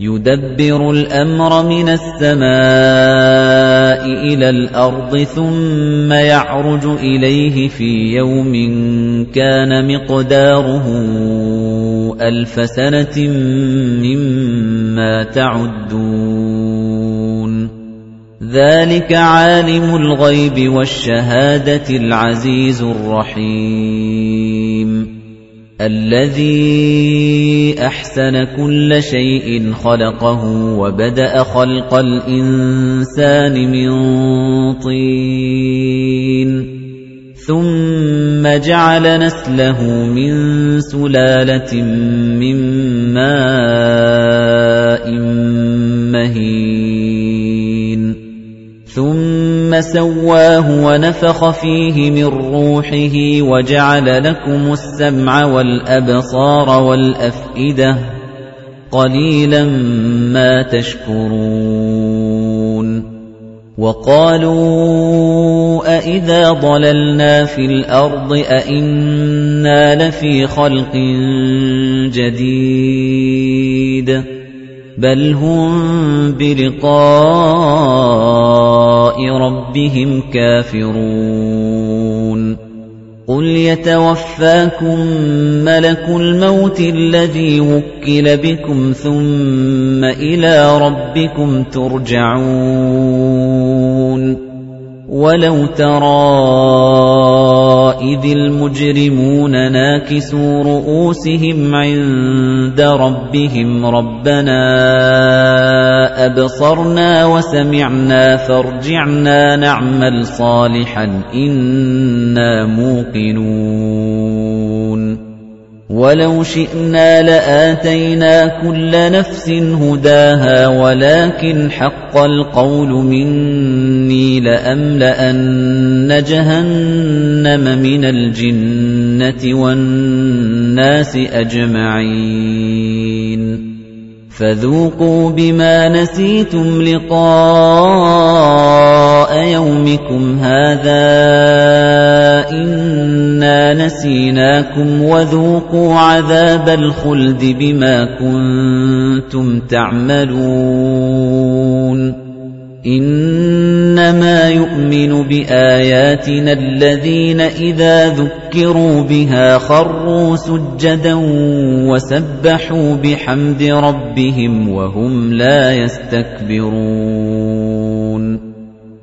يدبر الأمر من السماء إلى الأرض ثم يعرج إليه في يوم كان مقداره ألف سنة مما تعدون. ذلك عالم الغيب والشهادة العزيز الرحيم. الذي أحسن كل شيء خلقه وبدأ خلق الإنسان من طين ثم جعل نسله من سلالة من ماء مهين ثُمَّ سَوَّاهُ وَنَفَخَ فِيهِ مِن رُّوحِهِ وَجَعَلَ لَكُمُ السَّمْعَ وَالْأَبْصَارَ وَالْأَفْئِدَةَ ۚ قَلِيلًا مَّا تَشْكُرُونَ وَقَالُوا أَإِذَا ضَلَلْنَا فِي الْأَرْضِ أَإِنَّا لَفِي خَلْقٍ جَدِيدٍ بَلْ هُمْ بِلِقَاءِ رَبِّهِمْ كَافِرُونَ قُلْ يَتَوَفَّاكُم مَّلَكُ الْمَوْتِ الَّذِي وُكِّلَ بِكُمْ ثُمَّ إِلَىٰ رَبِّكُمْ تُرْجَعُونَ وَلَوْ تَرَىٰ إِذِ الْمُجْرِمُونَ نَاكِسُو رُءُوسِهِمْ عِندَ رَبِّهِمْ رَبَّنَا أَبْصَرْنَا وَسَمِعْنَا فَارْجِعْنَا نَعْمَلْ صَالِحًا إِنَّا مُوقِنُونَ وَلَوْ شِئْنَا لَآتَيْنَا كُلَّ نَفْسٍ هُدَاهَا وَلَكِنْ حَقَّ الْقَوْلُ مِنِّي لَأَمْلَأَنَّ جَهَنَّمَ مِنَ الْجِنَّةِ وَالنَّاسِ أَجْمَعِينَ. فَذُوقُوا بِمَا نَسِيتُمْ لِقَاءَ يَوْمِكُمْ هَٰذَا إِنَّا نَسِينَاكُمْ وَذُوقُوا عَذَابَ الْخُلْدِ بِمَا كُنتُمْ تَعْمَلُونَ إِنَّمَا يُؤْمِنُ بِآيَاتِنَا الَّذِينَ إِذَا ذُكِّرُوا بِهَا خَرُّوا سُجَّدًا وَسَبَّحُوا بِحَمْدِ رَبِّهِمْ وَهُمْ لَا يَسْتَكْبِرُونَ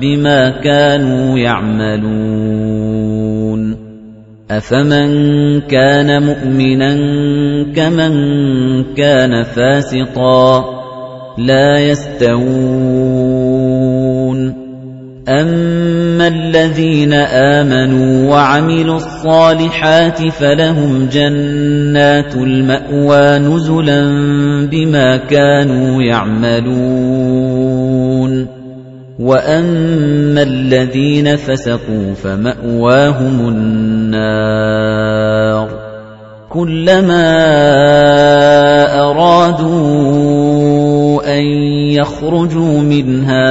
بِمَا كَانُوا يَعْمَلُونَ. أَفَمَن كَانَ مُؤْمِنًا كَمَن كَانَ فَاسِقًا. لَّا يَسْتَوُونَ. أَمَّا الَّذِينَ آمَنُوا وَعَمِلُوا الصَّالِحَاتِ فَلَهُمْ جَنَّاتُ الْمَأْوَىٰ نُزُلًا بِمَا كَانُوا يَعْمَلُونَ. وَأَمَّا الَّذِينَ فَسَقُوا فَمَأْوَاهُمُ النَّارُ كُلَّمَا أَرَادُوا أَن يَخْرُجُوا مِنْهَا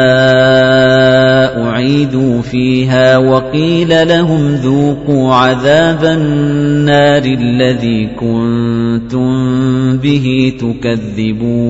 أُعِيدُوا فِيهَا وَقِيلَ لَهُمْ ذُوقُوا عَذَابَ النَّارِ الَّذِي كُنتُم بِهِ تُكَذِّبُونَ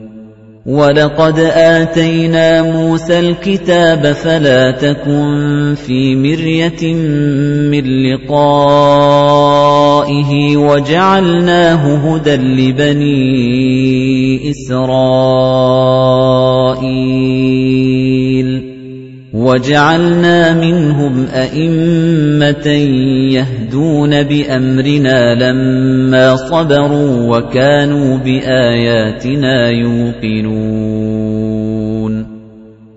وَلَقَدْ آتَيْنَا مُوسَى الْكِتَابَ فَلَا تَكُن فِي مِرْيَةٍ مِّن لِّقَائِهِ وَجَعَلْنَاهُ هُدًى لِّبَنِي إِسْرَائِيلَ وَجَعَلْنَا مِنْهُمْ أَئِمَّةً يَهْدُونَ بِأَمْرِنَا لَمَّا صَبَرُوا وَكَانُوا بِآيَاتِنَا يُوقِنُونَ.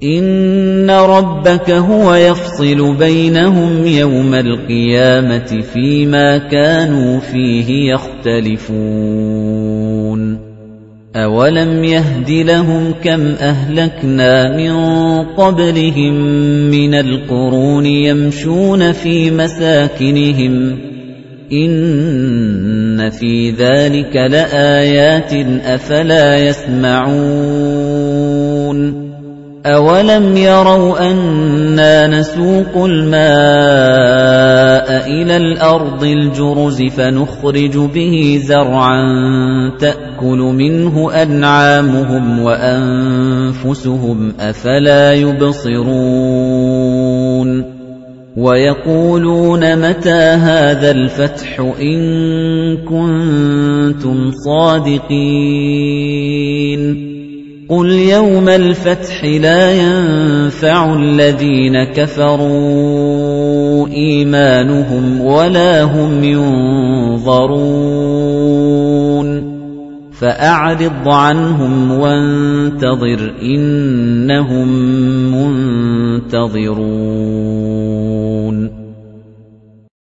إِنَّ رَبَّكَ هُوَ يَفْصِلُ بَيْنَهُمْ يَوْمَ الْقِيَامَةِ فِيمَا كَانُوا فِيهِ يَخْتَلِفُونَ. أَوَلَمْ يَهْدِ لَهُمْ كَمْ أَهْلَكْنَا مِن قَبْلِهِم مِّنَ الْقُرُونِ يَمْشُونَ فِي مَسَاكِنِهِمْ إِنَّ فِي ذَلِكَ لَآيَاتٍ أَفَلَا يَسْمَعُونَ أَوَلَمْ يَرَوْا أَنَّا نَسُوقُ الْمَاءَ إِلَى الْأَرْضِ الْجُرُزِ فَنُخْرِجُ بِهِ زَرْعًا تَأْكُلُ مِنْهُ أَنْعَامُهُمْ وَأَنفُسُهُمْ أَفَلَا يُبْصِرُونَ وَيَقُولُونَ مَتَى هَذَا الْفَتْحُ إِن كُنتُمْ صَادِقِينَ قُلْ يَوْمَ الْفَتْحِ لَا يَنفَعُ الَّذِينَ كَفَرُوا إِيمَانُهُمْ وَلَا هُمْ يُنظَرُونَ فَأَعْرِضْ عَنْهُمْ وَانتَظِرْ إِنَّهُم مُّنتَظِرُونَ